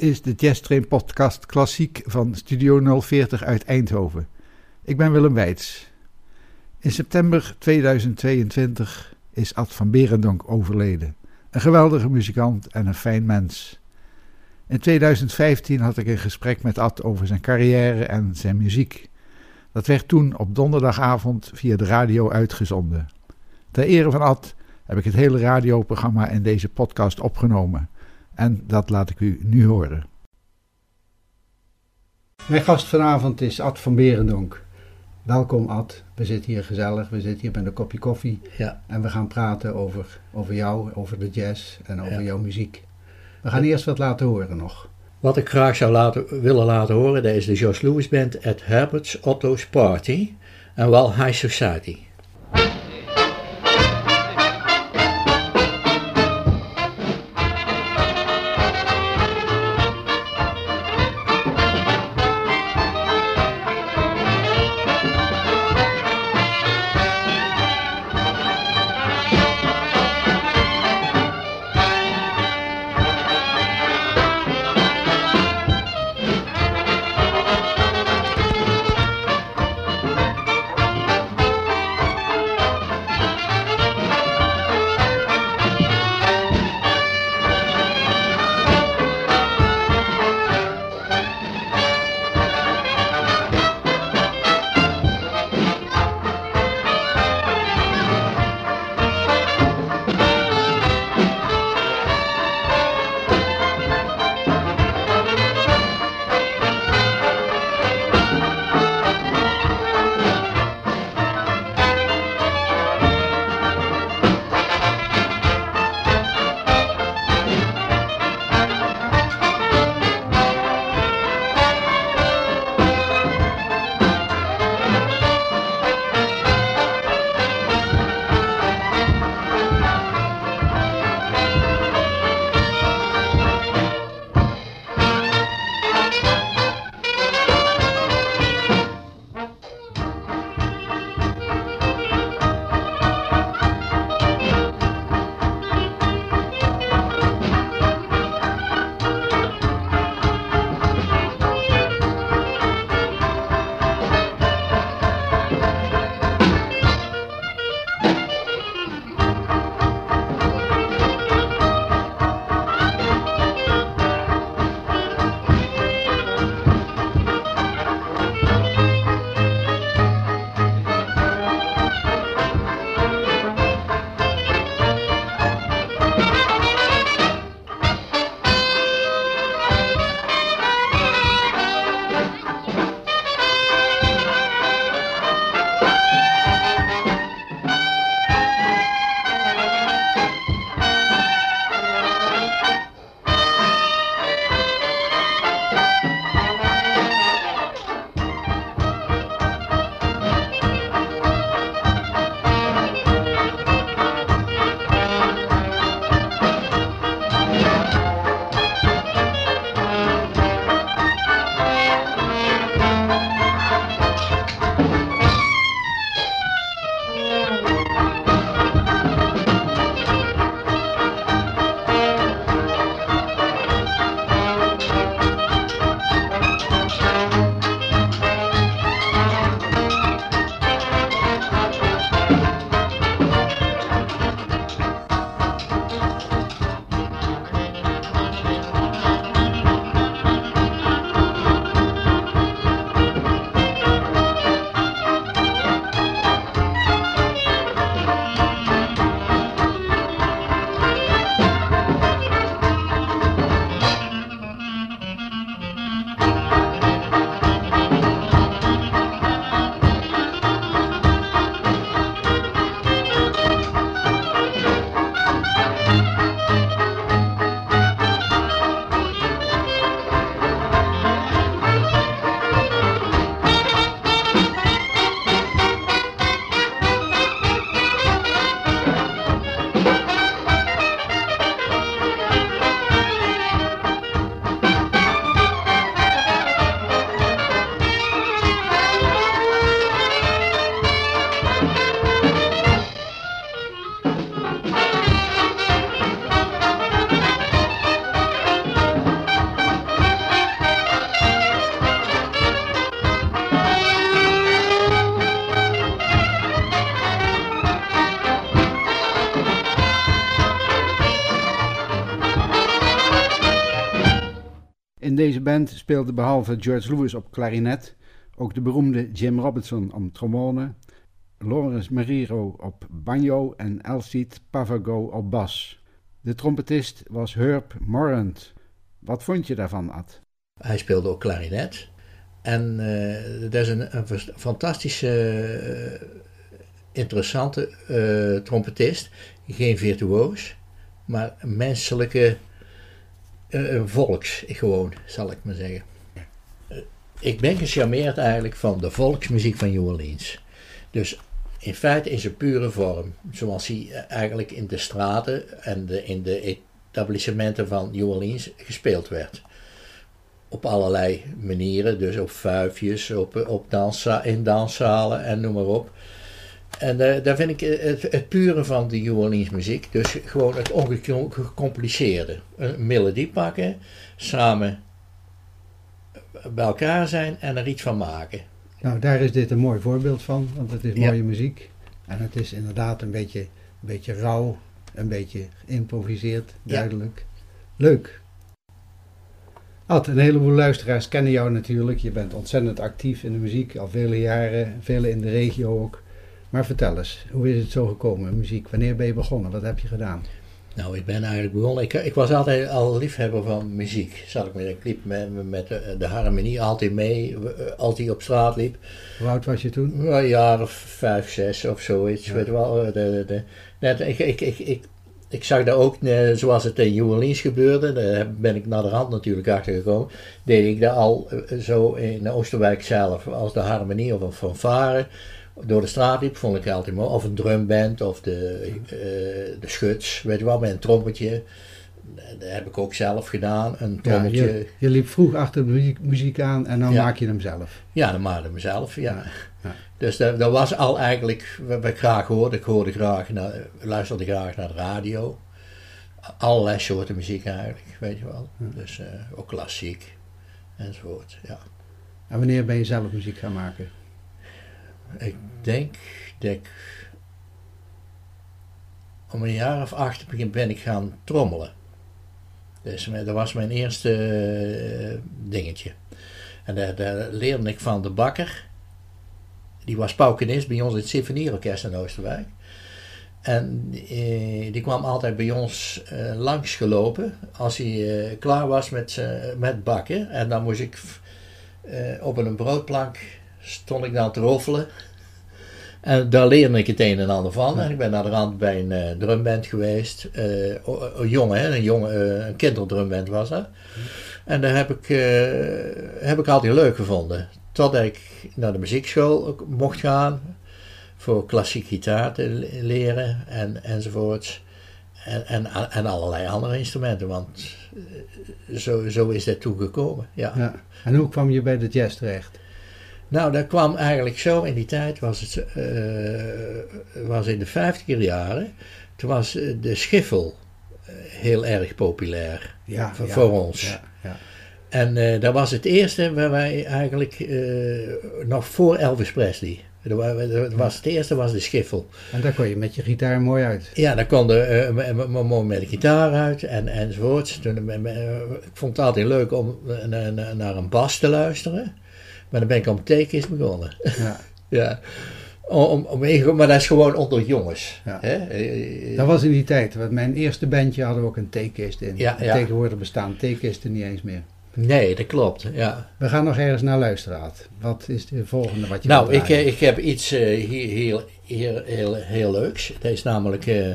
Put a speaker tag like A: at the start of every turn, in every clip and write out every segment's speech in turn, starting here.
A: Is de Jazz Train podcast klassiek van Studio 040 uit Eindhoven. Ik ben Willem Weits. In september 2022 is Ad van Berendonk overleden. Een geweldige muzikant en een fijn mens. In 2015 had ik een gesprek met Ad over zijn carrière en zijn muziek. Dat werd toen op donderdagavond via de radio uitgezonden. Ter ere van Ad heb ik het hele radioprogramma in deze podcast opgenomen. En dat laat ik u nu horen. Mijn gast vanavond is Ad van Berendonk. Welkom Ad, we zitten hier gezellig, we zitten hier met een kopje koffie.
B: Ja.
A: En we gaan praten over, over jou, over de jazz en over
B: Ja.
A: jouw muziek. We gaan eerst wat laten horen nog.
B: Wat ik graag zou laten, willen laten horen, dat is de Josh Lewis Band at Herbert's Otto's Party. En wel High Society.
A: Deze band speelde behalve George Lewis op klarinet ook de beroemde Jim Robinson op trombone, Lawrence Mariro op banjo en Alcide Pavago op bas. De trompetist was Herb Morant. Wat vond je daarvan, Ad?
B: Hij speelde ook klarinet. En uh, dat is een, een fantastische, uh, interessante uh, trompetist. Geen virtuoos, maar een menselijke volks, gewoon, zal ik maar zeggen. ik ben gecharmeerd eigenlijk van de volksmuziek van New Orleans. Dus in feite in zijn pure vorm, zoals hij eigenlijk in de straten en de, in de etablissementen van New Orleans gespeeld werd op allerlei manieren. Dus op vuifjes, op, op dansa, in danszalen en noem maar op. En uh, daar vind ik het, het pure van de New Orleans muziek. Dus gewoon het ongecompliceerde. Een melodie pakken, samen bij elkaar zijn en er iets van maken.
A: Nou, daar is dit een mooi voorbeeld van, want het is mooie muziek. En het is inderdaad een beetje, een beetje rauw, een beetje geïmproviseerd, duidelijk. Leuk. Ad, een heleboel luisteraars kennen jou natuurlijk. Je bent ontzettend actief in de muziek, al vele jaren, vele in de regio ook. Maar vertel eens, hoe is het zo gekomen, muziek? Wanneer ben je begonnen? Wat heb je gedaan?
B: Nou, ik ben eigenlijk begonnen. Ik, ik was altijd al liefhebber van muziek. Zat ik met een clip met, met de, de, harmonie altijd mee, als die op straat liep.
A: Hoe oud was je toen?
B: Een jaar of vijf, zes of zoiets. Ja. Weet wel. De, de, net, ik, ik, ik, ik, ik zag dat ook, zoals het in New Orleans gebeurde, daar ben ik naar de rand natuurlijk achter gekomen, deed ik dat al zo in Oosterwijk zelf, als de harmonie of een fanfare door de straat liep, vond ik altijd mooi. Of een drumband, of de, uh, de schuts, weet je wel, met een trompetje. Dat heb ik ook zelf gedaan, een trommetje.
A: Ja, je, je, liep vroeg achter de muziek, muziek aan en dan ja. maak je hem zelf.
B: Ja, dan maakte ik hem zelf, ja. ja. Dus dat, dat, was al eigenlijk wat ik graag hoorde. Ik hoorde graag naar, luisterde graag naar de radio. Allerlei soorten muziek eigenlijk, weet je wel. Dus uh, ook klassiek enzovoort, ja.
A: En wanneer ben je zelf muziek gaan maken?
B: Ik denk dat ik om een jaar of acht ben ik gaan trommelen. Dus dat was mijn eerste uh, dingetje. En daar, leerde ik van de bakker. Die was paukenist bij ons in het Symfonieorkest in Oosterwijk. En eh, die kwam altijd bij ons uh, langsgelopen als hij klaar was met, met bakken. En dan moest ik op een broodplank stond ik dan te roffelen. En daar leerde ik het een en ander van. En ik ben naar de rand bij een uh, drumband geweest. Uh, een jongen, hè, een, uh, een kinderdrumband was dat. En daar heb ik, heb ik altijd leuk gevonden. Totdat ik naar de muziekschool mocht gaan. Voor klassiek gitaar te leren en, enzovoorts. En, en, en allerlei andere instrumenten, want zo, zo is dat toegekomen. Ja. ja.
A: En hoe kwam je bij de jazz terecht?
B: Nou, dat kwam eigenlijk zo in die tijd, was het uh, was in de vijftiger jaren, toen was eh, de schiffel heel erg populair ja, voor, ja, voor ons. Ja, ja. En uh, dat was het eerste waar wij eigenlijk uh, nog voor Elvis Presley. Dat was het eerste was de schiffel.
A: En daar kon je met je gitaar mooi uit.
B: Ja, daar kon je uh, mooi met de gitaar uit en, enzovoorts. Toen, ik vond het altijd leuk om naar een bas te luisteren. Maar dan ben ik een theekist begonnen. Ja. ja. Om, om, maar dat is gewoon onder jongens. Ja. Hè?
A: Dat was in die tijd. Want mijn eerste bandje hadden we ook een theekist in. Ja, ja. Tegenwoordig bestaan theekisten niet eens meer.
B: Nee, dat klopt. Ja.
A: We gaan nog ergens naar luisteren. Wat is de volgende wat je
B: Nou, ik, ik heb iets uh, hier, hier, hier, heel, heel leuks. Dat is namelijk... Uh,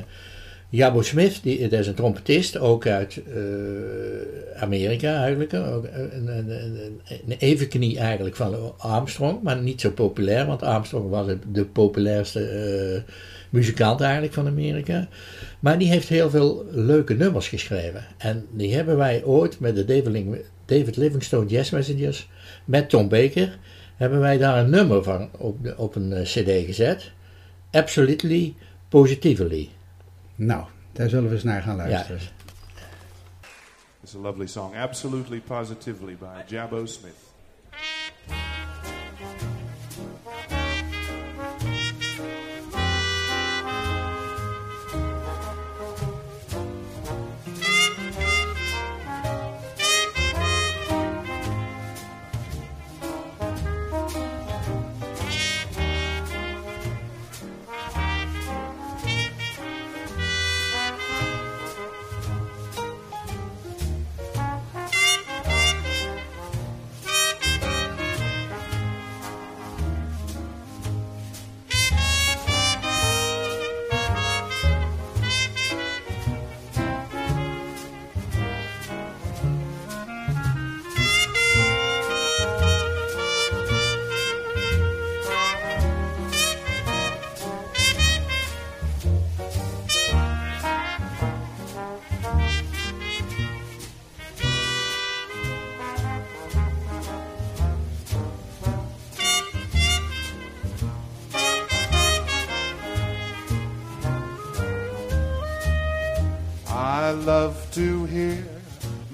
B: Jabo Smith, die, dat is een trompetist, ook uit uh, Amerika eigenlijk. Ook een, een, een, een, evenknie eigenlijk van Armstrong, maar niet zo populair, want Armstrong was de populairste uh, muzikant eigenlijk van Amerika. Maar die heeft heel veel leuke nummers geschreven. En die hebben wij ooit met de David, Livingstone Jazz Messengers, met Tom Baker, hebben wij daar een nummer van op, op een cd gezet. Absolutely Positively.
A: Nou, daar zullen we eens naar gaan luisteren. Ja.
C: It's a lovely song, Absolutely Positively by Jabo Smith.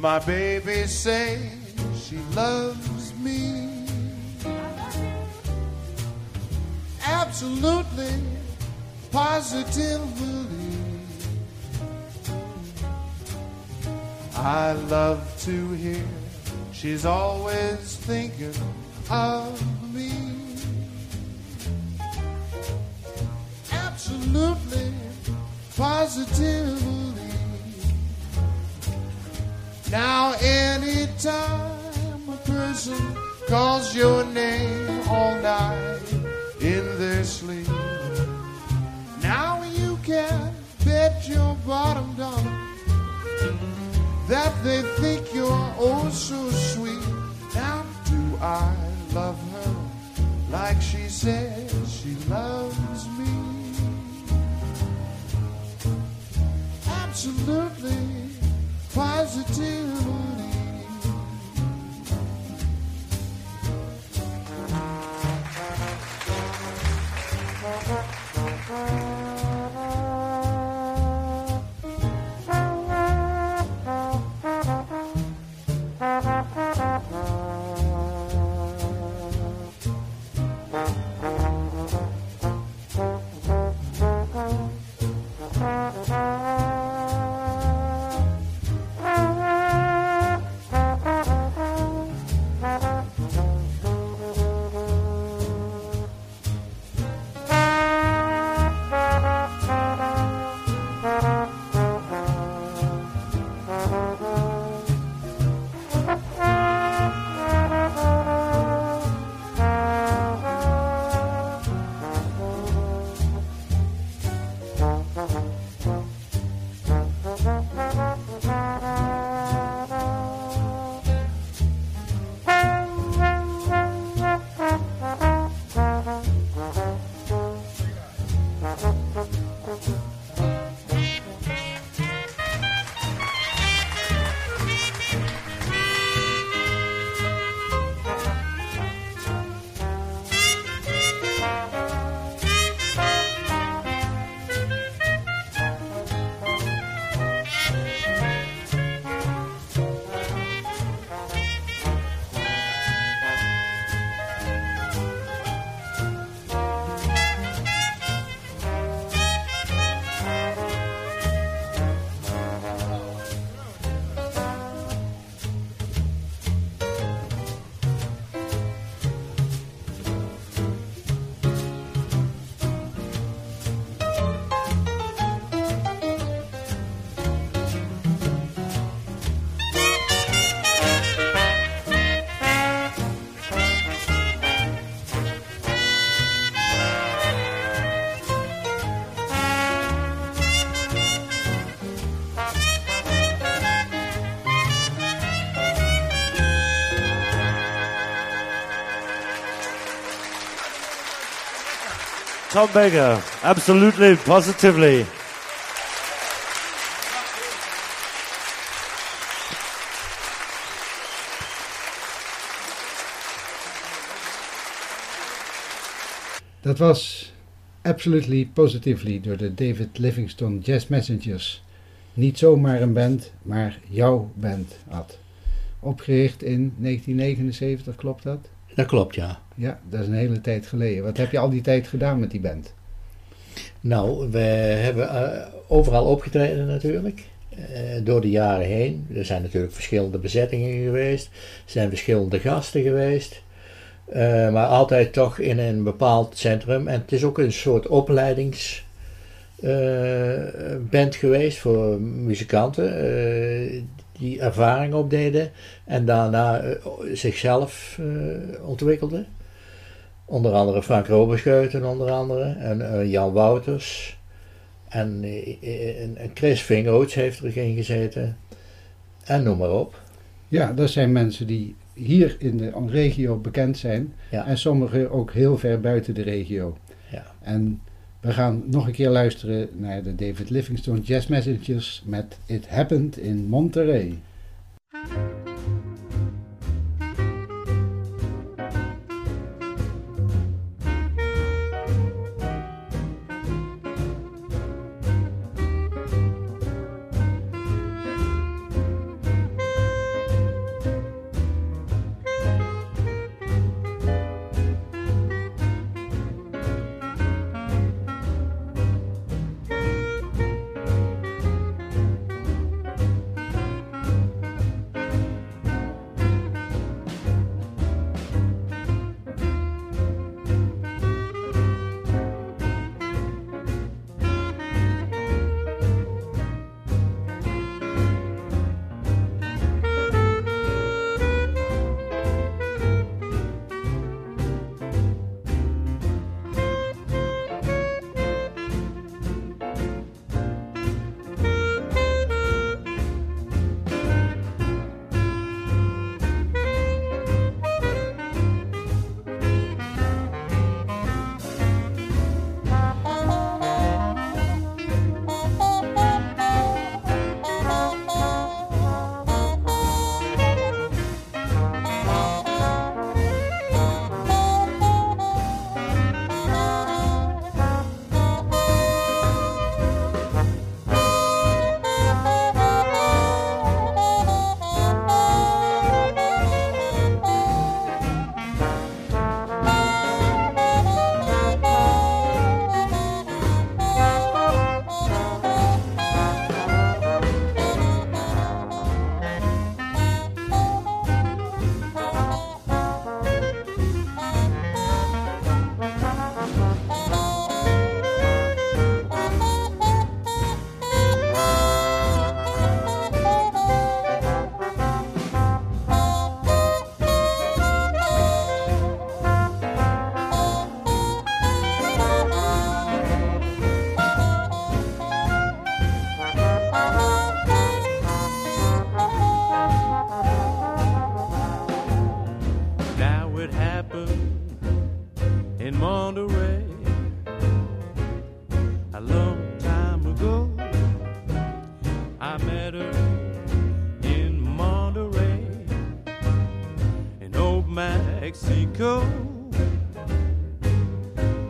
C: My baby say she loves me. Absolutely, positively. I love to hear she's always thinking of me. Absolutely, positively. Anytime a person calls your name all night in their sleep, now you can bet your bottom dollar that they think you're oh so sweet. Now, do I love her like she says she loves me? Absolutely, positively.
D: Tom Baker, absolutely, positively.
A: Dat was Absolutely Positively door de David Livingstone Jazz Messengers. Niet zomaar een band, maar jouw band had. Opgericht in 1979, klopt dat?
B: Dat klopt, ja.
A: Ja, dat is een hele tijd geleden. Wat heb je al die tijd gedaan met die band?
B: Nou, we hebben eh, overal opgetreden natuurlijk. eh, door de jaren heen. Er zijn natuurlijk verschillende bezettingen geweest. Er zijn verschillende gasten geweest. Eh, maar altijd toch in een bepaald centrum. En het is ook een soort opleidingsband geweest voor muzikanten. die ervaring opdeden. En daarna zichzelf eh, ontwikkelden. Onder andere Frank Roberscheuten, onder andere. En eh, Jan Wouters. En, eh, en, Chris Vinghoots heeft erin gezeten. En noem maar op.
A: Ja, dat zijn mensen die hier in de regio bekend zijn.
B: Ja.
A: En sommigen ook heel ver buiten de regio.
B: Ja.
A: En we gaan nog een keer luisteren naar de David Livingstone Jazz Messengers met It Happened in Monterey.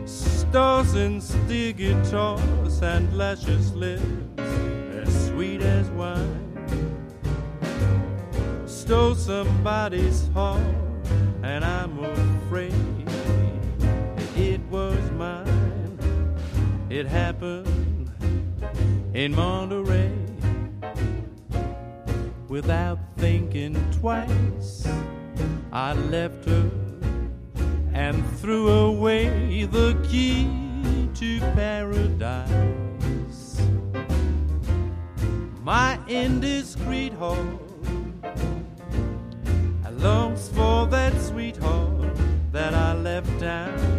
E: Stars and steel guitars and lashes lips longs for that sweetheart that I left down.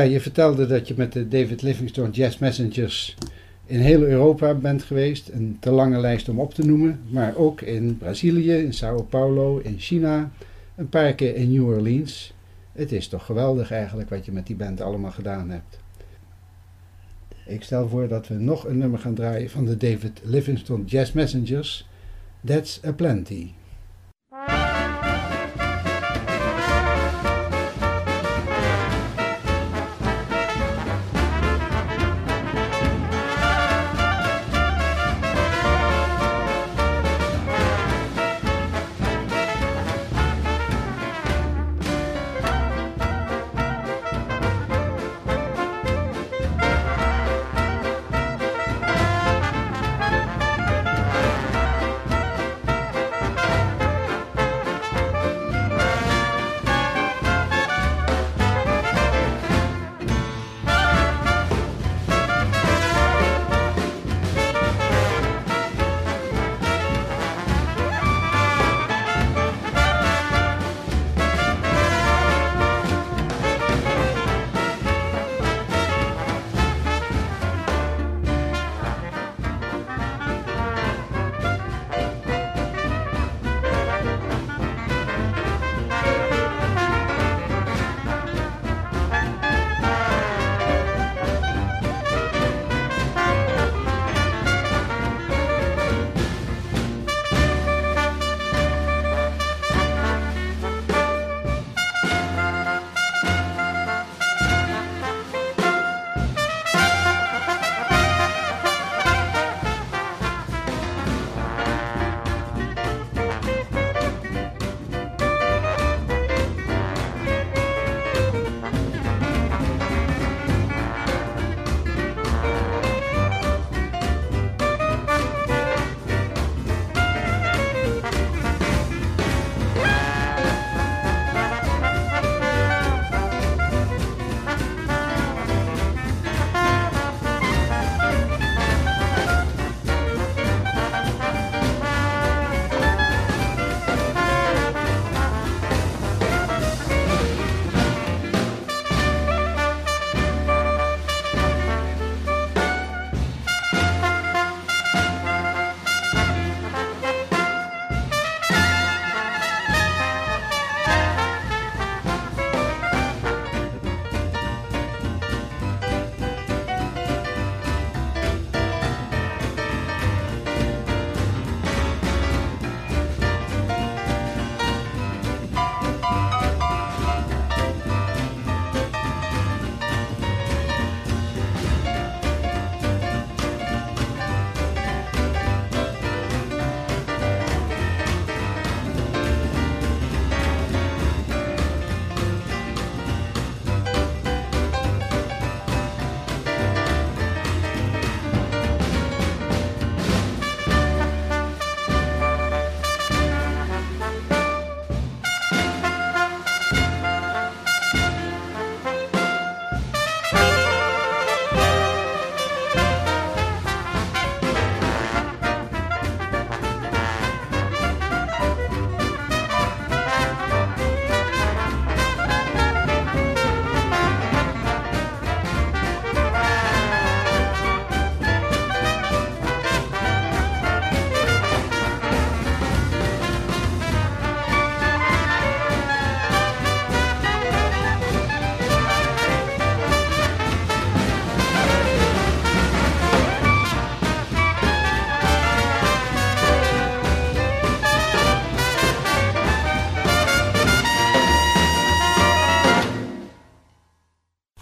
A: Ja, je vertelde dat je met de David Livingstone Jazz Messengers in heel Europa bent geweest. Een te lange lijst om op te noemen. Maar ook in Brazilië, in Sao Paulo, in China. Een paar keer in New Orleans. Het is toch geweldig eigenlijk wat je met die band allemaal gedaan hebt. Ik stel voor dat we nog een nummer gaan draaien van de David Livingstone Jazz Messengers. That's a Plenty.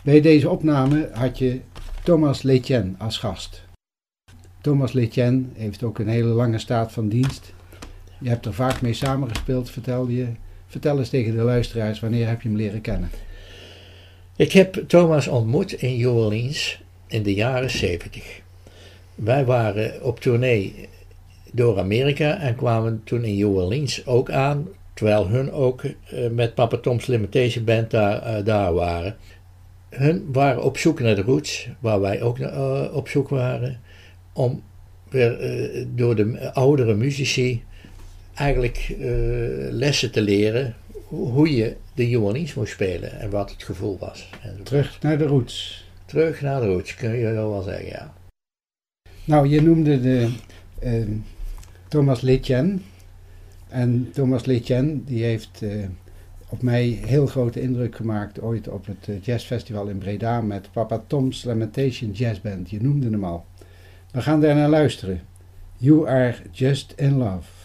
A: Bij deze opname had je Thomas Letjen als gast. Thomas Letjen heeft ook een hele lange staat van dienst. Je hebt er vaak mee samengespeeld, vertelde je. Vertel eens tegen de luisteraars, wanneer heb je hem leren kennen?
B: Ik heb Thomas ontmoet in New Orleans in de jaren 70. Wij waren op tournee door Amerika en kwamen toen in New Orleans ook aan, terwijl hun ook eh, met Papa Tom's Limitation Band daar, eh, daar waren. Hun waren op zoek naar de roots, waar wij ook eh, op zoek waren, om weer eh, door de oudere muzici eigenlijk eh, lessen te leren hoe je de Orleans moest spelen en wat het gevoel was.
A: Terug naar de roots.
B: Terug naar de roots, kun je wel zeggen, ja.
A: Nou, je noemde de eh, Thomas Letjen. En Thomas Letjen die heeft eh, op mij heel grote indruk gemaakt ooit op het eh, jazzfestival in Breda met Papa Tom's Lamentation Jazz Band. Je noemde hem al. We gaan daar naar luisteren. You are just in love.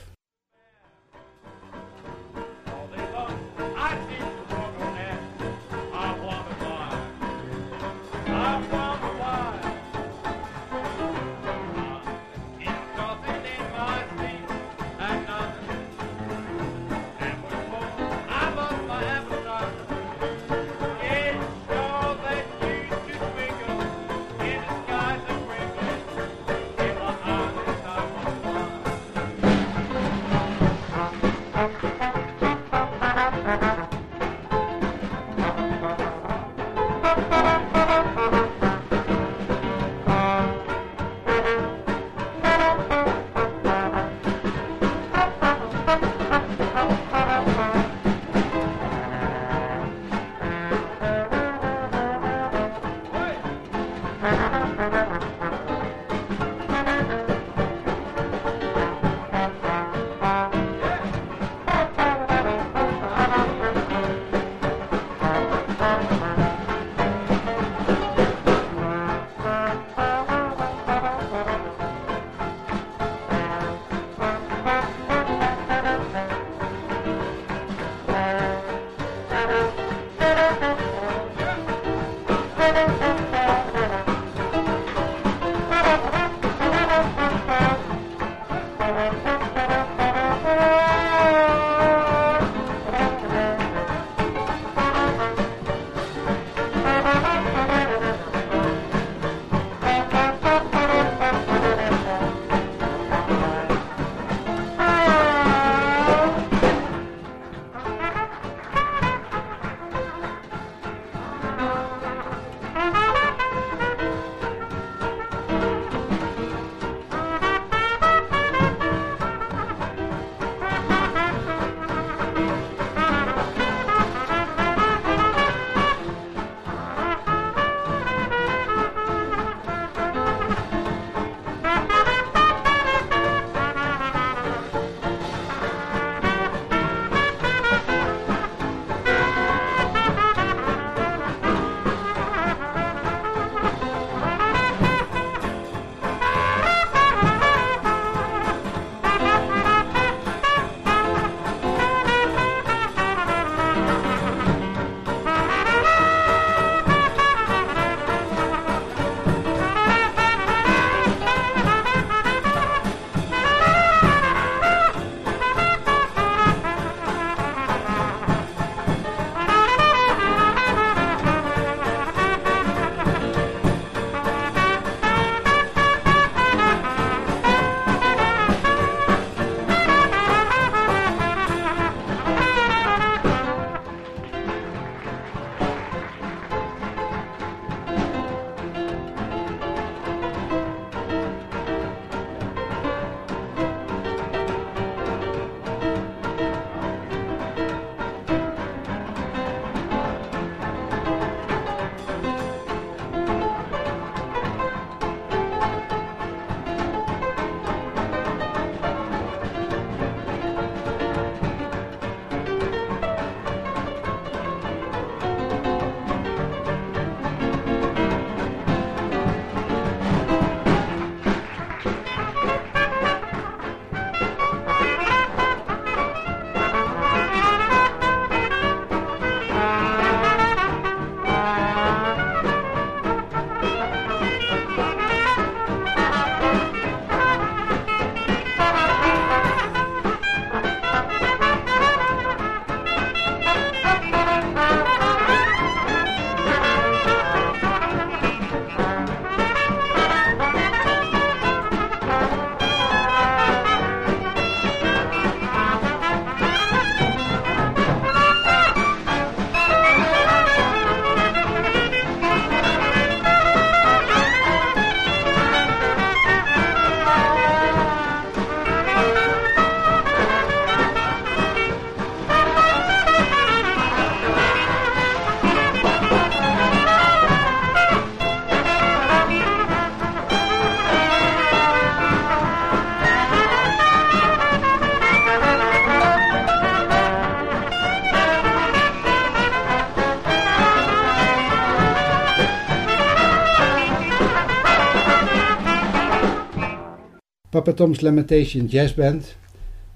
A: Papa Tom's Lamentation Jazz Band.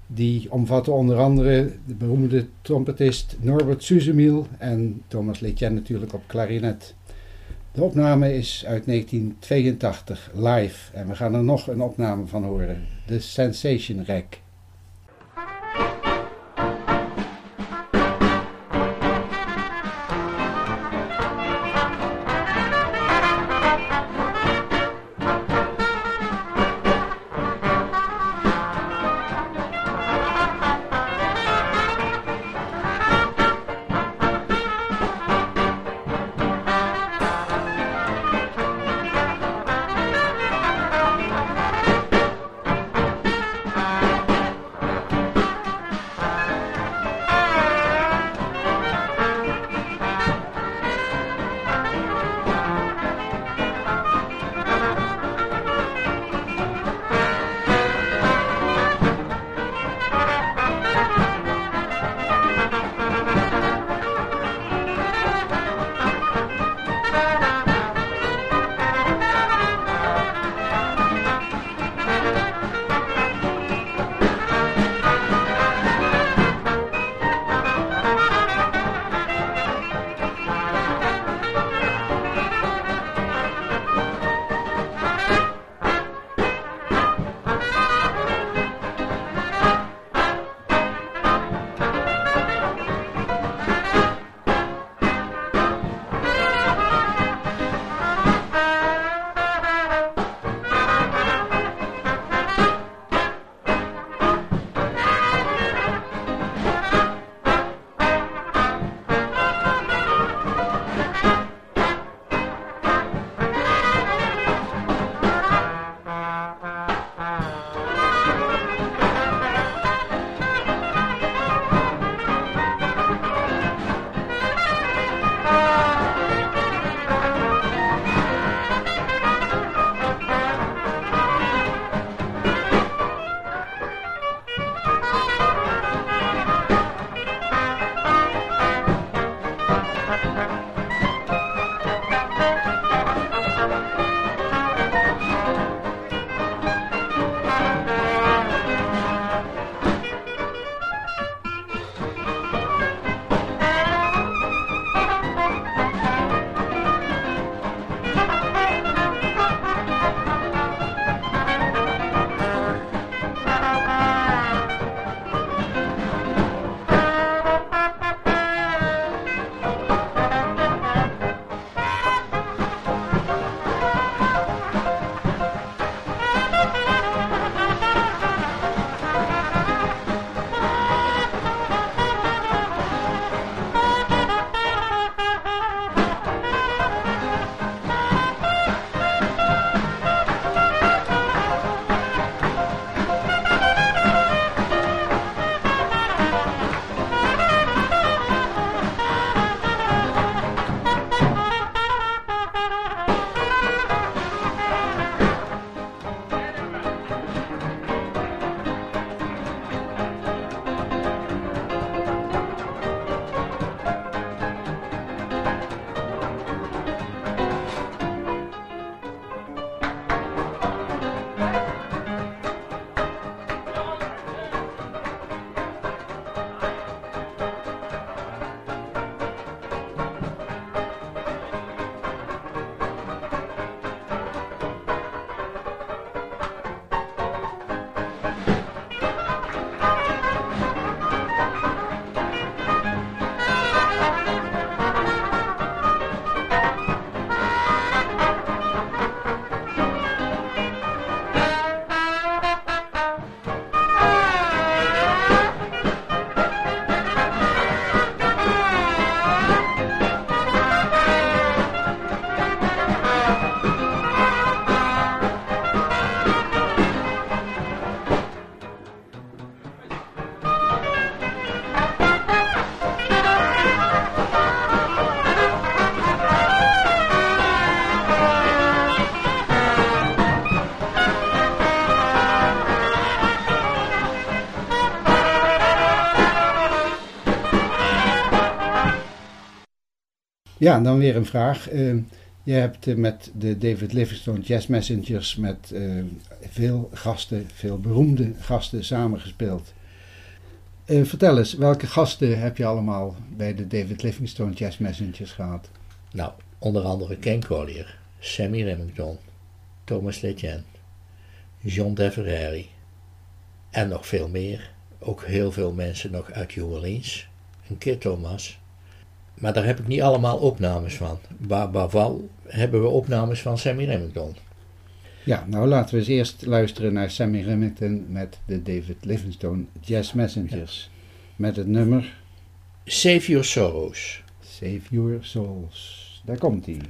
A: Die omvatte onder andere de beroemde trompetist Norbert Suzemiel en Thomas Letjen natuurlijk op klarinet. De opname is uit 1982, live. En we gaan er nog een opname van horen. De Sensation Rack. Ja, dan weer een vraag. Eh, Je hebt eh, met de David Livingstone Jazz Messengers met eh, veel gasten, veel beroemde gasten samengespeeld. Vertel eens, welke gasten heb je allemaal bij de David Livingstone Jazz Messengers gehad?
B: Nou, onder andere Ken Collier, Sammy Remington, Thomas Legend, John DeVerrari en nog veel meer. Ook heel veel mensen nog uit New Orleans, een Kid Thomas. Maar daar heb ik niet allemaal opnames van. Waar, waarvan hebben we opnames van Sammy Remington.
A: Ja, nou laten we eens eerst luisteren naar Sammy Remington met de David Livingstone Jazz Messengers. Met het nummer
B: Save Your Sorrows.
A: Save Your Souls. Daar komt hij.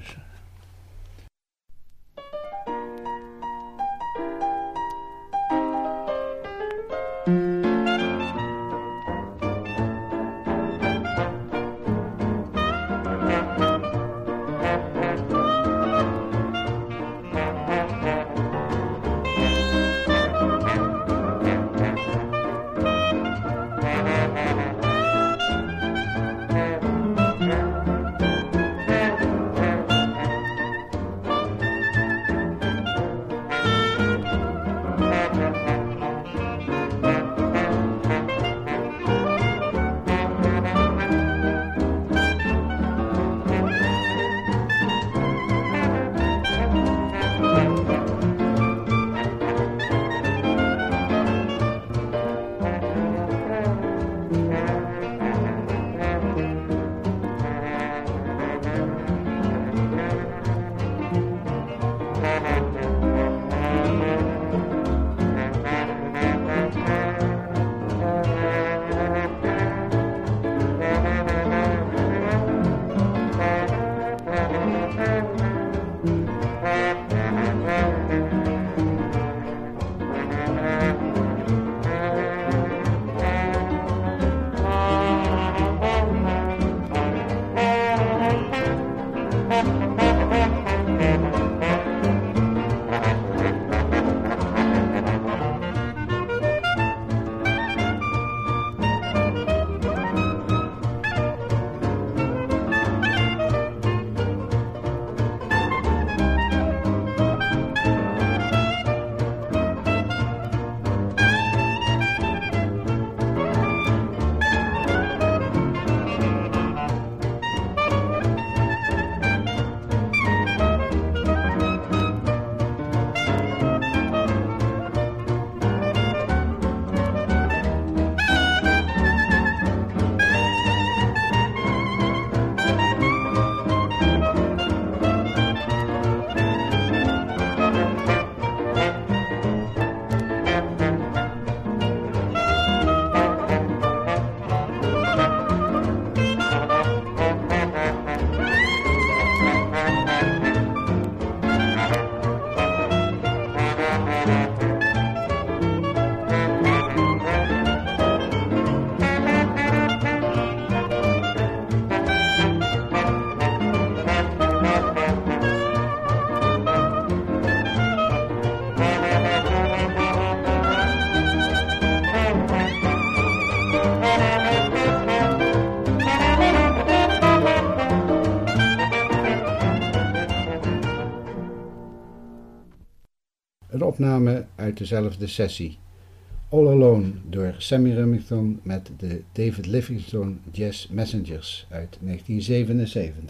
A: Opname uit dezelfde sessie. All Alone door Sammy Remington met de David Livingstone Jazz Messengers uit 1977.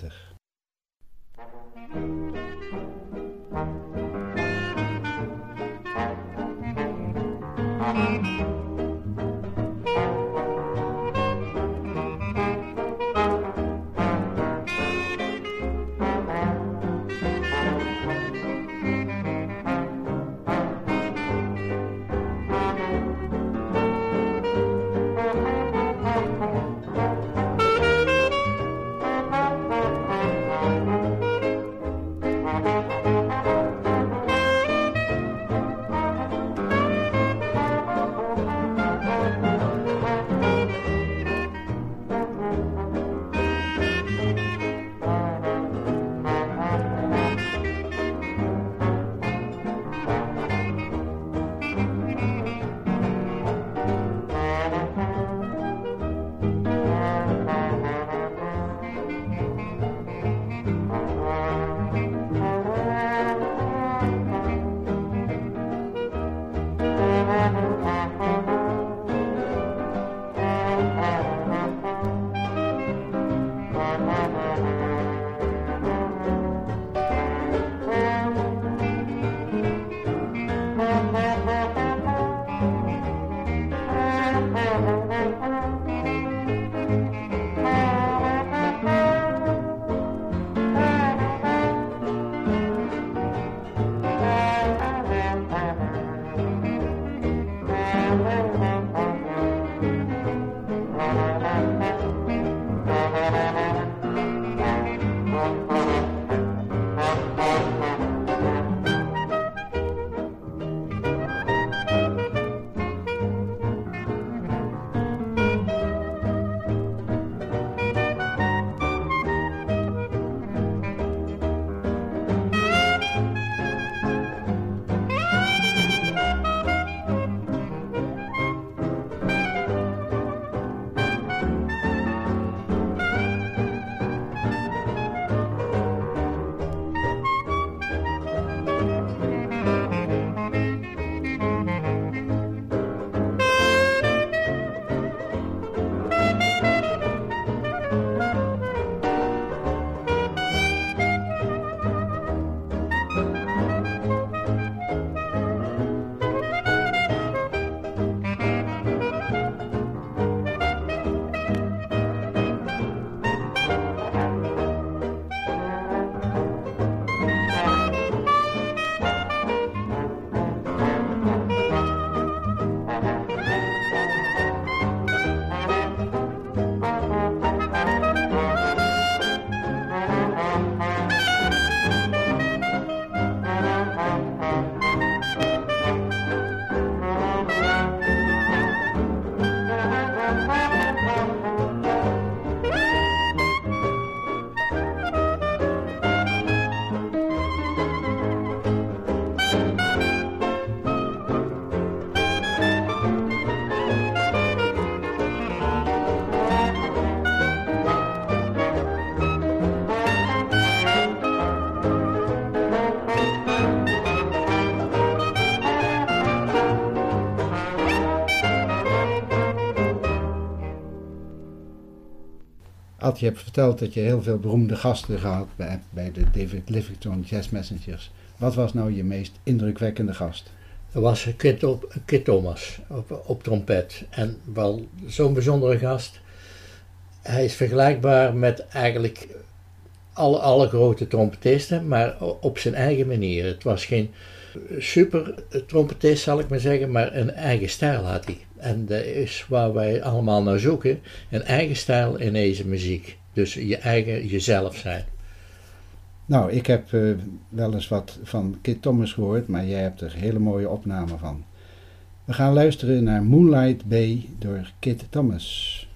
A: Je hebt verteld dat je heel veel beroemde gasten gehad bij, bij de David Livingstone Jazz Messengers. Wat was nou je meest indrukwekkende gast?
B: Er was Kit, op, Kit Thomas op, op trompet. En wel zo'n bijzondere gast. Hij is vergelijkbaar met eigenlijk alle, alle grote trompetisten, maar op zijn eigen manier. Het was geen super trompetist, zal ik maar zeggen, maar een eigen stijl had hij. En dat is waar wij allemaal naar zoeken. Een eigen stijl in deze muziek. Dus je eigen jezelf zijn.
A: Nou, ik heb eh, wel eens wat van Kit Thomas gehoord, maar jij hebt er hele mooie opnamen van. We gaan luisteren naar Moonlight Bay door Kit Thomas.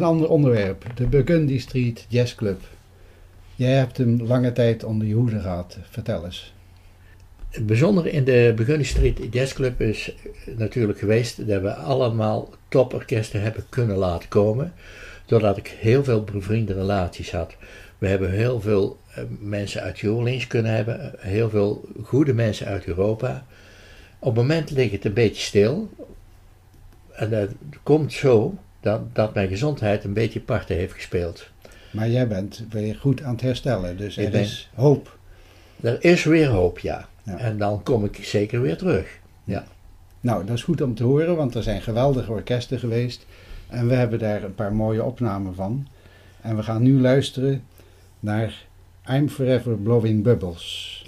A: Een ander onderwerp, de Burgundy Street Jazz Club. Jij hebt hem lange tijd onder je hoede gehad. Vertel eens.
B: Het bijzondere in de Burgundy Street Jazz Club is natuurlijk geweest dat we allemaal toporkesten hebben kunnen laten komen. Doordat ik heel veel bevriende relaties had. We hebben heel veel eh, mensen uit New kunnen hebben. Heel veel goede mensen uit Europa. Op het moment ligt het een beetje stil. En dat komt zo dat, dat mijn gezondheid een beetje parten heeft gespeeld.
A: Maar jij bent weer goed aan het herstellen, dus er
B: ben-
A: is hoop.
B: Er is weer hoop, ja.
A: Ja.
B: En dan kom ik zeker weer terug. Ja.
A: Nou, dat is goed om te horen, want er zijn geweldige orkesten geweest. En we hebben daar een paar mooie opnamen van. En we gaan nu luisteren naar I'm Forever Blowing Bubbles.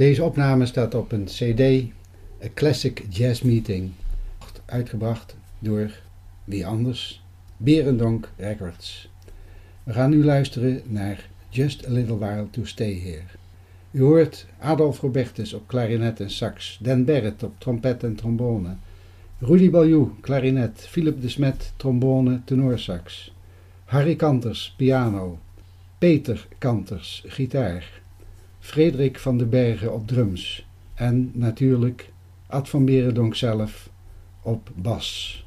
A: Deze opname staat op een CD, A Classic Jazz Meeting, uitgebracht door wie anders? Berendonk Records. We gaan nu luisteren naar Just a Little While to Stay Here. U hoort Adolf Robertus op klarinet en sax, Dan Barrett op trompet en trombone, Rudy Baljou, klarinet, Philip de Smet, trombone, tenorsax, Harry Kanters, piano, Peter Kanters, gitaar, Frederik van den Bergen op drums en natuurlijk Ad van Berendonk zelf op bas.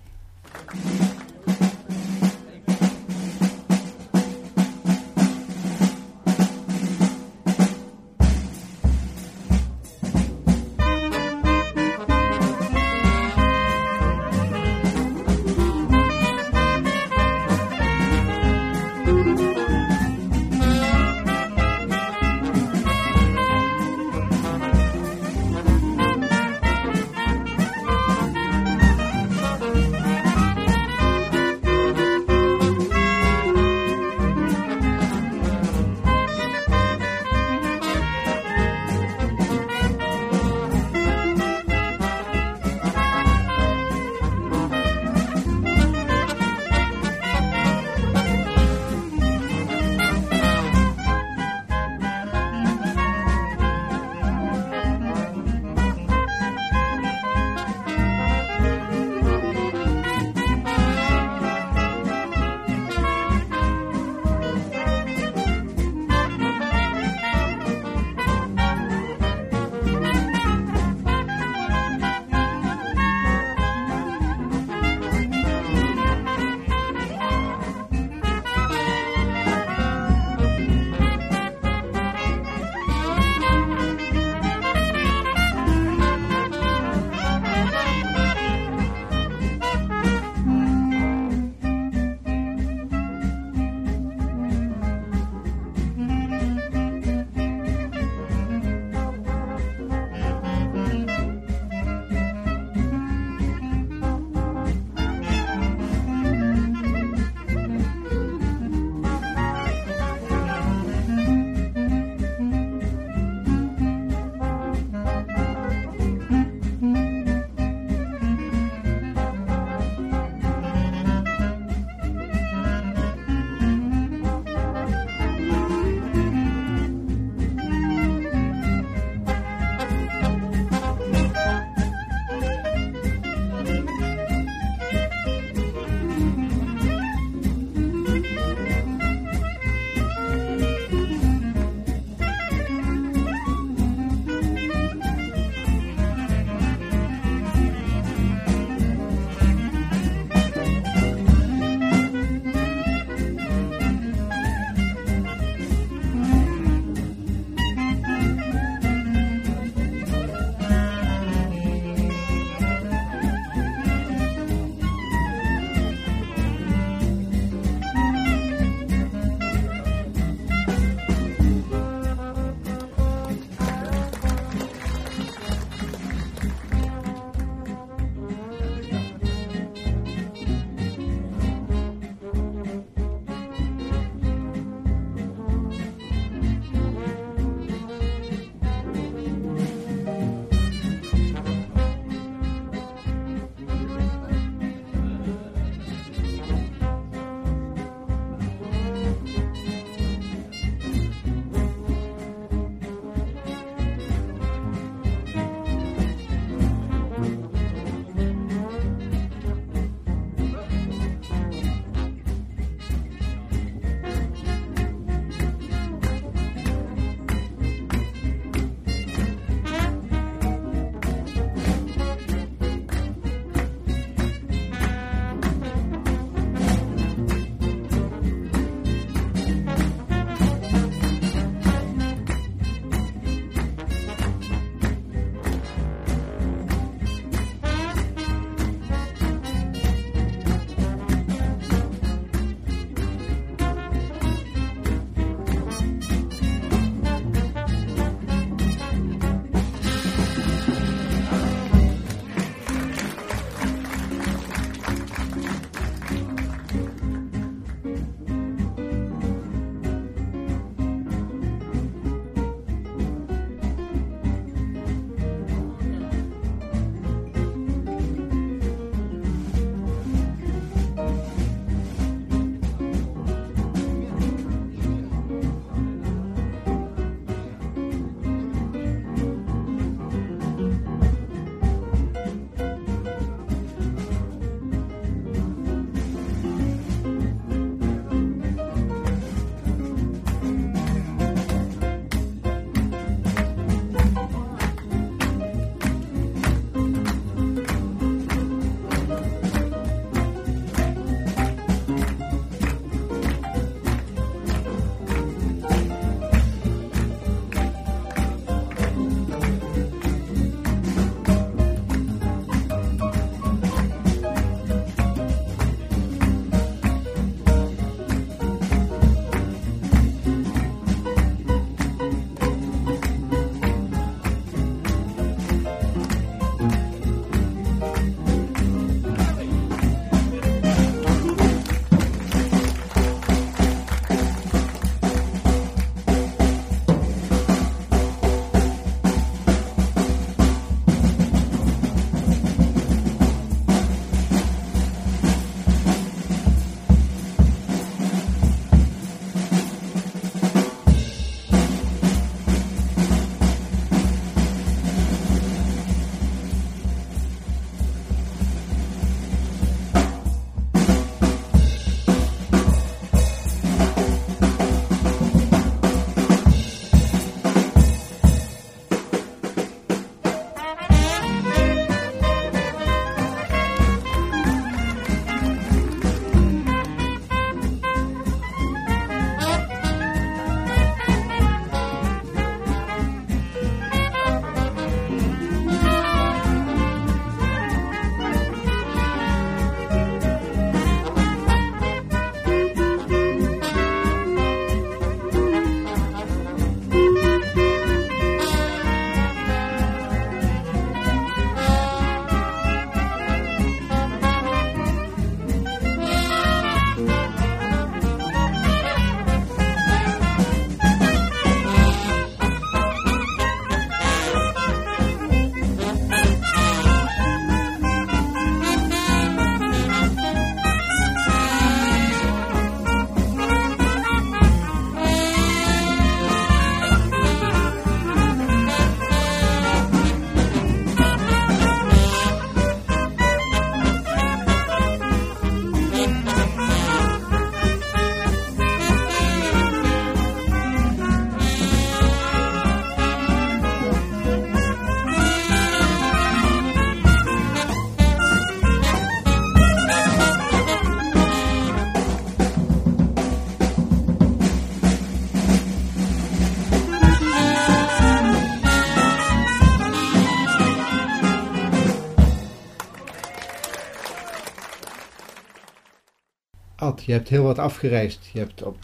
A: Je hebt heel wat afgereisd. Je hebt op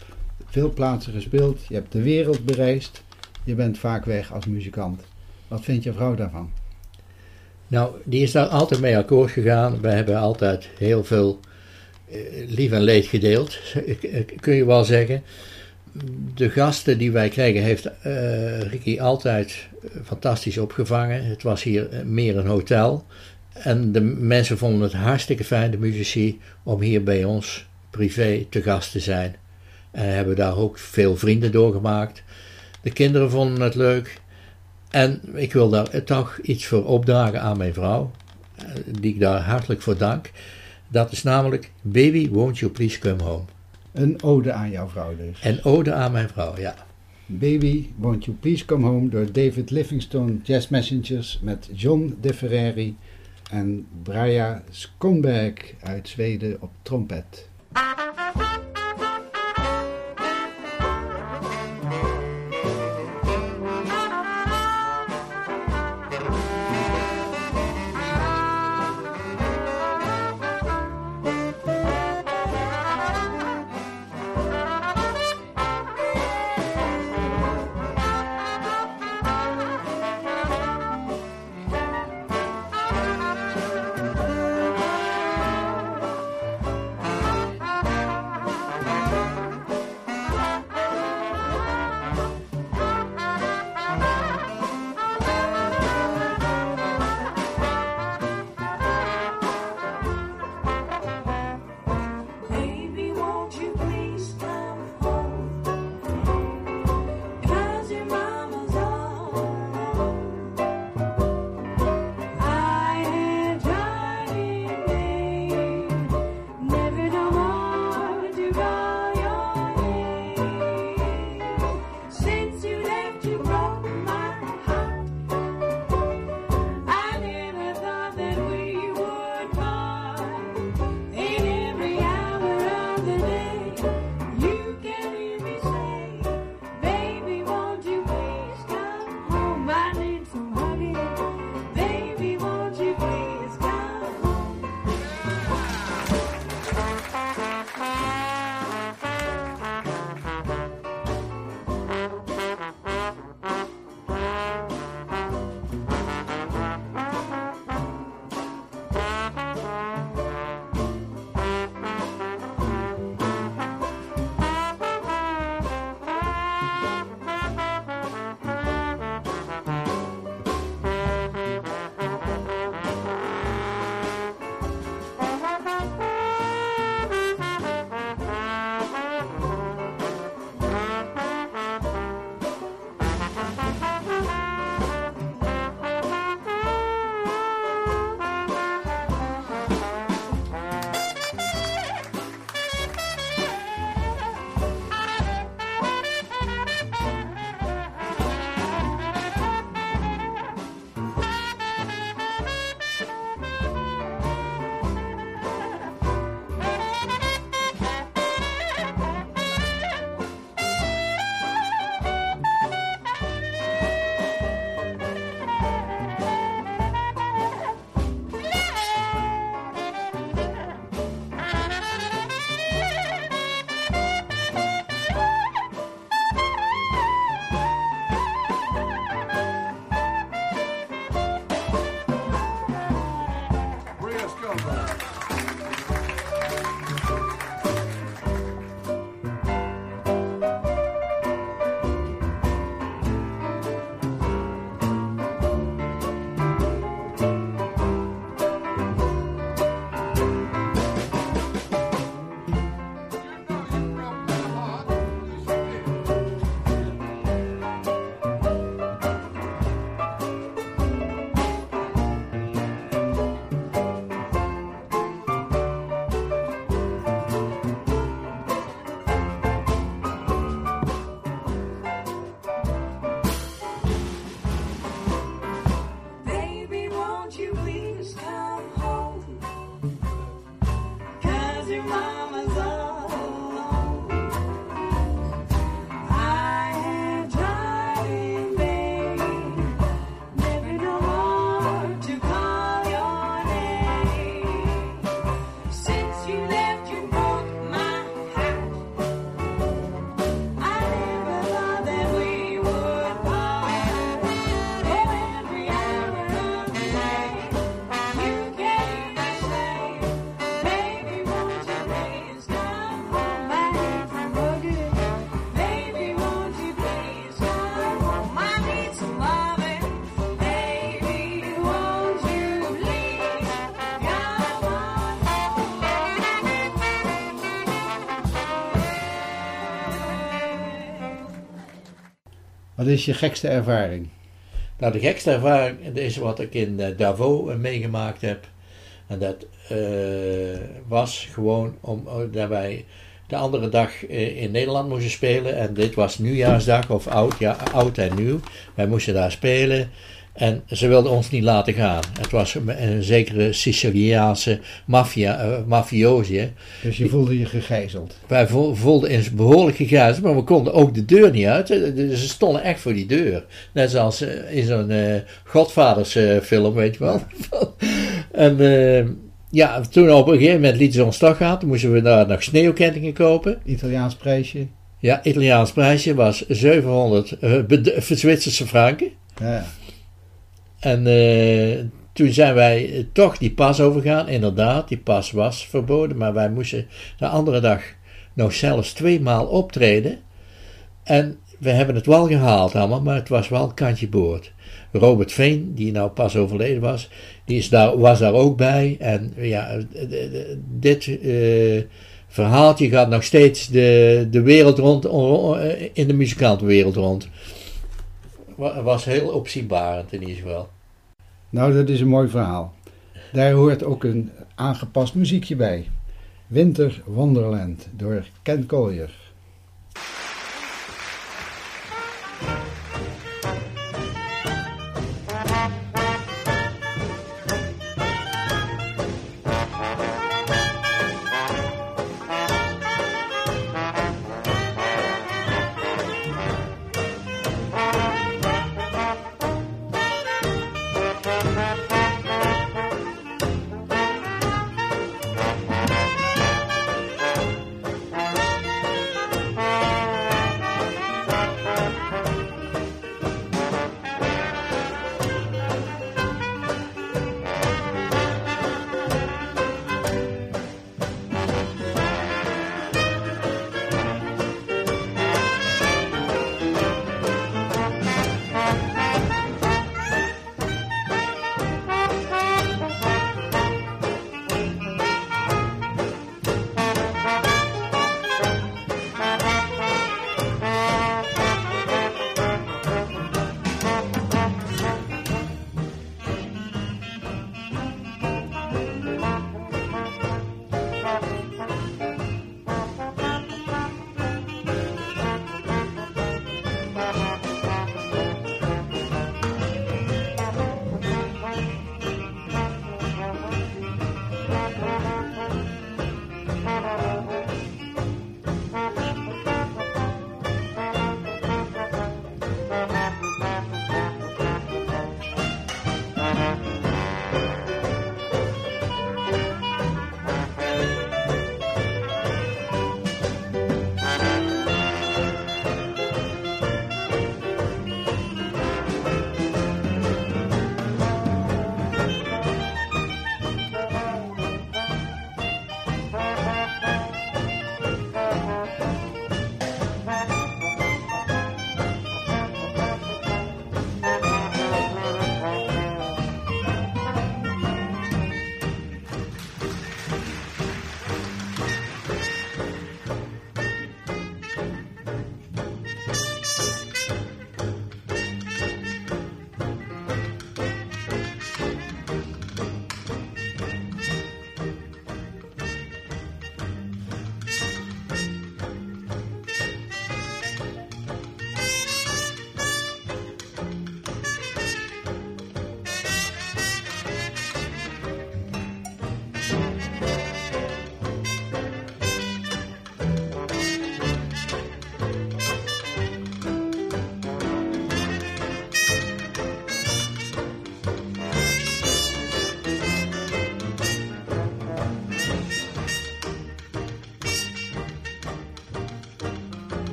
A: veel plaatsen gespeeld. Je hebt de wereld bereisd. Je bent vaak weg als muzikant. Wat vindt je vrouw daarvan?
B: Nou, die is daar altijd mee akkoord gegaan. We hebben altijd heel veel eh, lief en leed gedeeld, kun je wel zeggen. De gasten die wij kregen heeft eh, Ricky altijd eh, fantastisch opgevangen. Het was hier meer een hotel. En de mensen vonden het hartstikke fijn, de muzici, om hier bij ons privé te gast te zijn. En hebben daar ook veel vrienden doorgemaakt. De kinderen vonden het leuk. En ik wil daar toch iets voor opdragen aan mijn vrouw, eh, die ik daar hartelijk voor dank. Dat is namelijk Baby, won't you please come home?
A: Een ode aan jouw vrouw dus.
B: En ode aan mijn vrouw, ja.
A: Baby, Won't You Please Come Home door David Livingstone Jazz Messengers met John De Ferreri en Braja Skonberg uit Zweden op trompet. Ah. Is je gekste ervaring?
B: Nou, de gekste ervaring is wat ik in eh, Davos eh, meegemaakt heb. En dat eh, was gewoon om, dat wij de andere dag in Nederland moesten spelen. En dit was nieuwjaarsdag of oud, ja, oud en nieuw. Wij moesten daar spelen. En ze wilden ons niet laten gaan. Het was een, een zekere Siciliaanse maffia, eh.
A: Dus je voelde je gegijzeld.
B: Wij vo- voelden eens behoorlijk gegijzeld, maar we konden ook de deur niet uit. Eh, Ze stonden echt voor die deur. Net zoals eh, in zo'n eh Godvaders eh, film, weet je wel. en ja, toen op een gegeven moment lieten ze ons toch gaan. Toen moesten we daar nog sneeuwkettingen kopen.
A: Italiaans prijsje.
B: Ja, Italiaans prijsje was 700 eh, bed- Zwitserse franken.
A: Ja.
B: En eh, toen zijn wij toch die pas overgaan. Inderdaad, die pas was verboden. Maar wij moesten de andere dag nog zelfs twee maal optreden. En we hebben het wel gehaald allemaal, maar het was wel kantje boord. Robert Veen, die nou pas overleden was, die is daar, was daar ook bij. En ja, eh, eh, dit verhaaltje gaat nog steeds de, de wereld rond, in de muzikantenwereld rond. Wa- was heel opzienbarend in ieder geval.
A: Nou, dat is een mooi verhaal. Daar hoort ook een aangepast muziekje bij. Winter Wonderland door Ken Collier.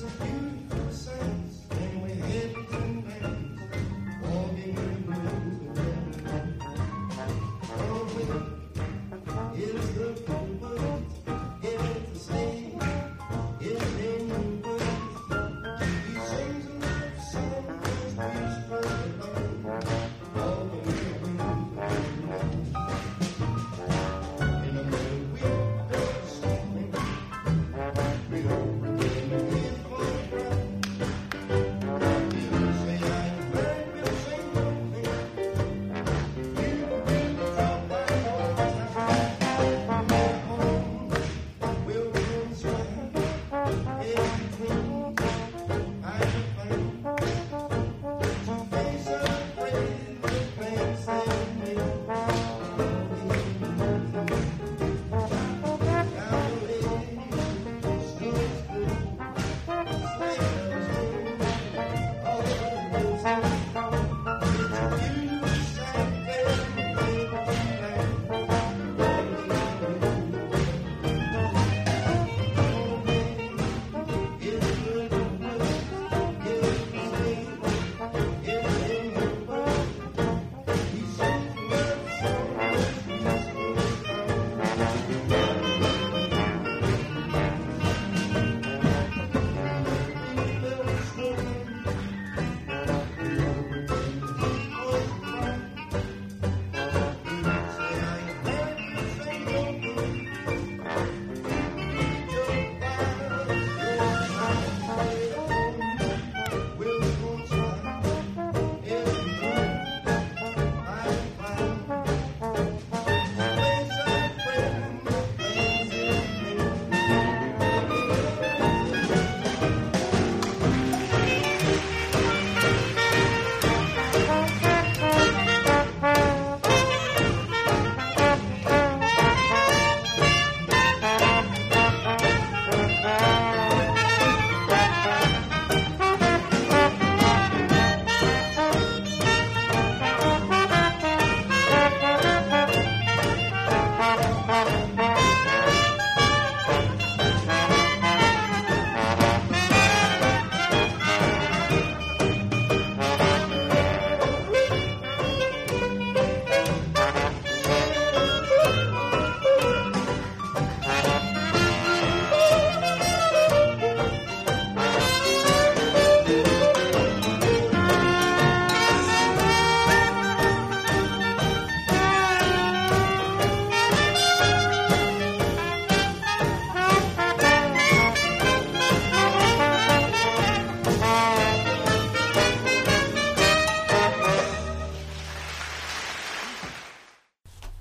A: Thank you.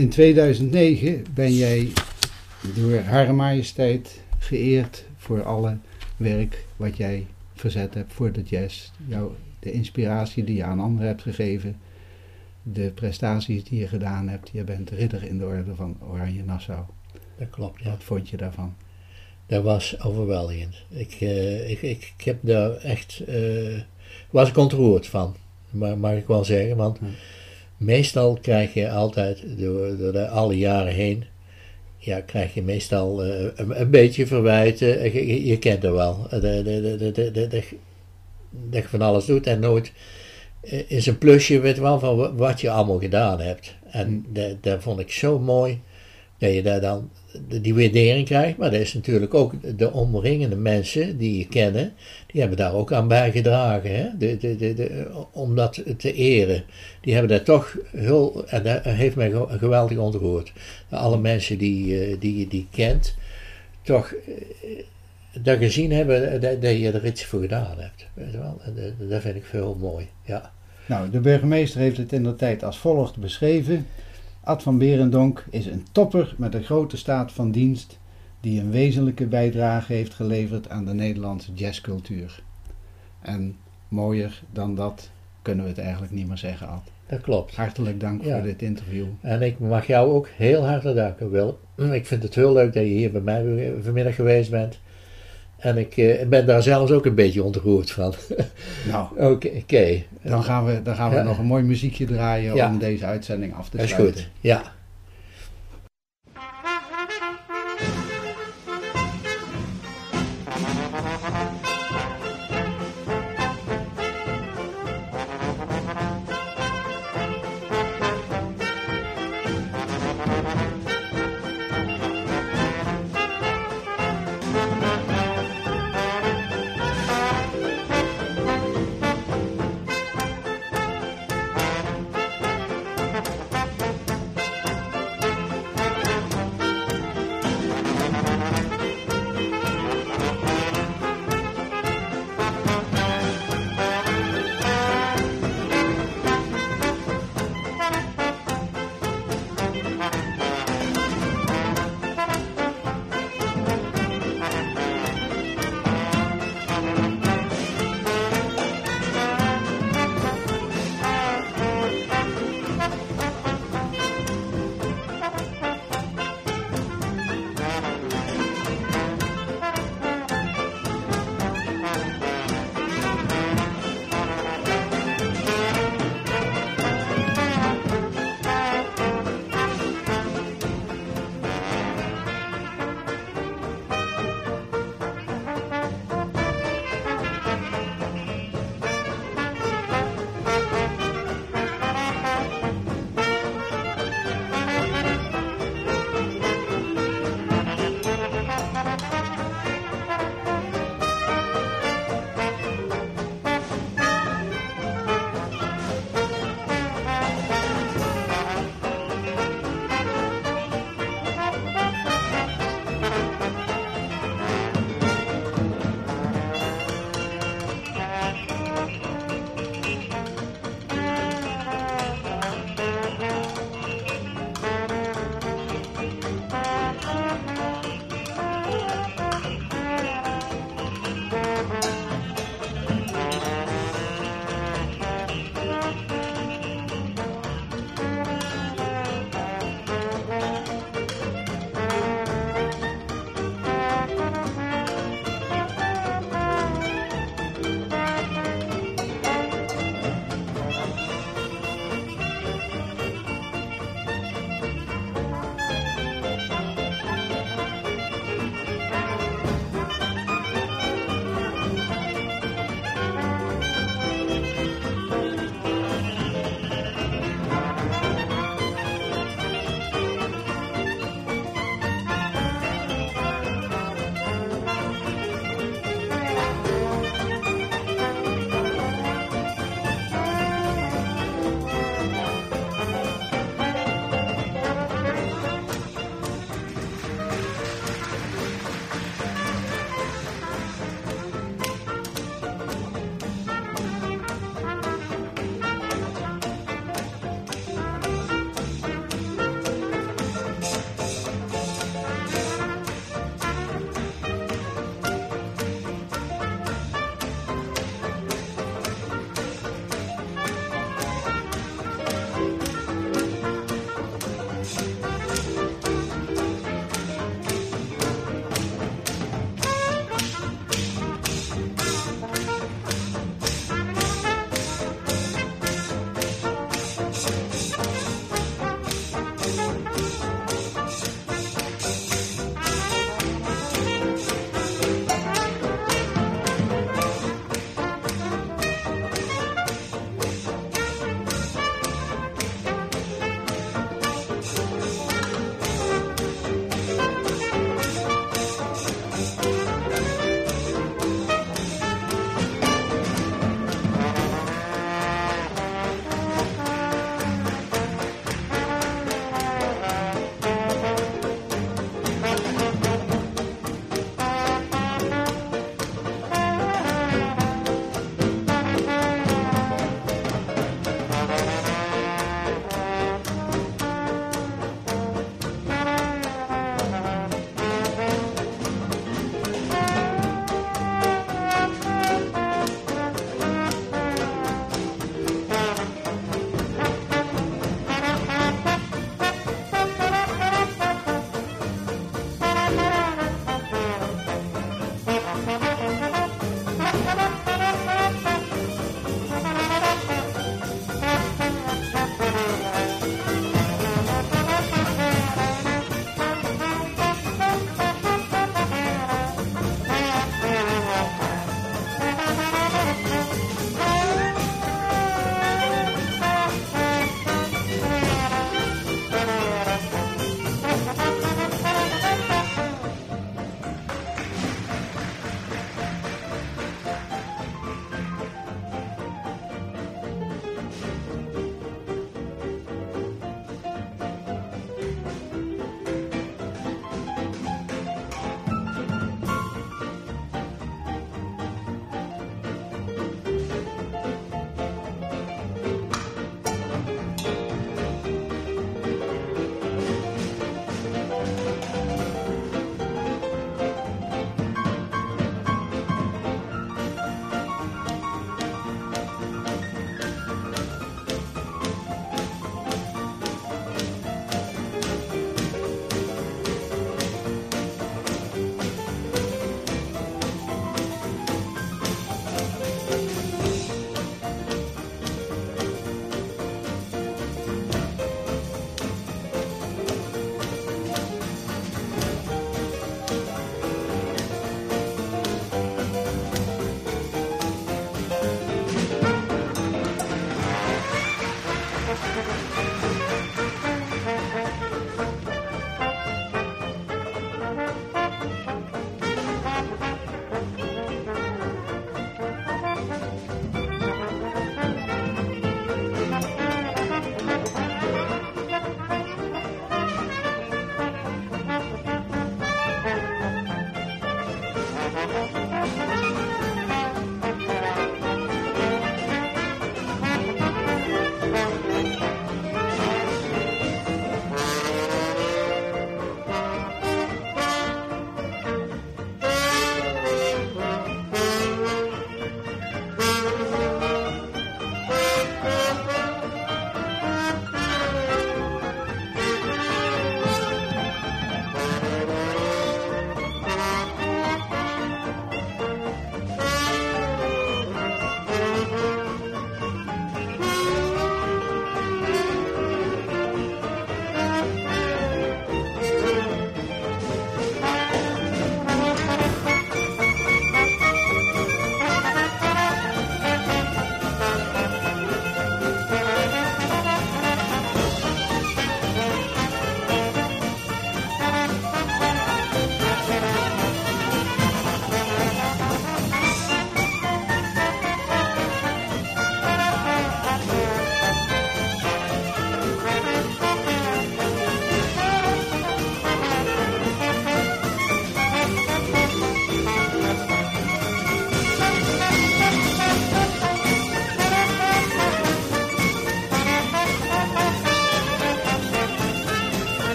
A: In 2009 ben jij door Hare Majesteit geëerd voor alle werk wat jij verzet hebt voor de jazz. Jouw, de inspiratie die je aan anderen hebt gegeven, de prestaties die je gedaan hebt. Je bent ridder in de orde van Oranje Nassau.
B: Dat klopt, ja.
A: Wat vond je daarvan?
B: Dat was overweldigend. Ik, eh, ik, ik, ik heb daar echt, eh was ik ontroerd van, ma- mag ik wel zeggen. Want
A: Ja.
B: Meestal krijg je altijd, door, door de alle jaren heen, ja, krijg je meestal eh, een, een beetje verwijten. Je, je, je kent het wel. De- dat je van alles doet en nooit eh, is een plusje, weet wel, van wa- wat je allemaal gedaan hebt. En dat, dat vond ik zo mooi, dat je daar dan die waardering krijgt. Maar dat is natuurlijk ook de omringende mensen die je kennen, die hebben daar ook aan bijgedragen. Hè? De, de, de, om dat te eren. Die hebben daar toch heel, en dat heeft mij ge- geweldig ontroerd. Alle mensen die, eh, die je die kent, toch eh, dat gezien hebben dat, dat je er iets voor gedaan hebt. Weet je wel? Dat, vind ik heel mooi. Ja.
A: Nou, de burgemeester heeft het in de tijd als volgt beschreven. Ad van Berendonk is een topper met een grote staat van dienst die een wezenlijke bijdrage heeft geleverd aan de Nederlandse jazzcultuur. En mooier dan dat kunnen we het eigenlijk niet meer zeggen, Ad.
B: Dat klopt.
A: Hartelijk dank
B: Ja.
A: voor dit interview.
B: En ik mag jou ook heel hartelijk danken, Willem. Ik vind het heel leuk dat je hier bij mij vanmiddag geweest bent. En ik eh, ben daar zelfs ook een beetje ontroerd van.
A: Nou,
B: Oké,
A: dan gaan we, dan gaan we
B: Ja.
A: nog een mooi muziekje draaien
B: Ja.
A: om deze uitzending af te
B: dat is
A: sluiten.
B: goed. Ja.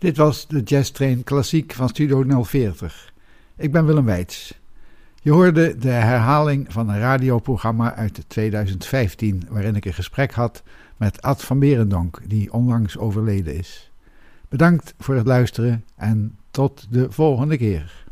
A: Dit was de Jazz Train Klassiek van Studio 040. Ik ben Willem Weits. Je hoorde de herhaling van een radioprogramma uit 2015, waarin ik een gesprek had met Ad van Berendonk, die onlangs overleden is. Bedankt voor het luisteren en tot de volgende keer.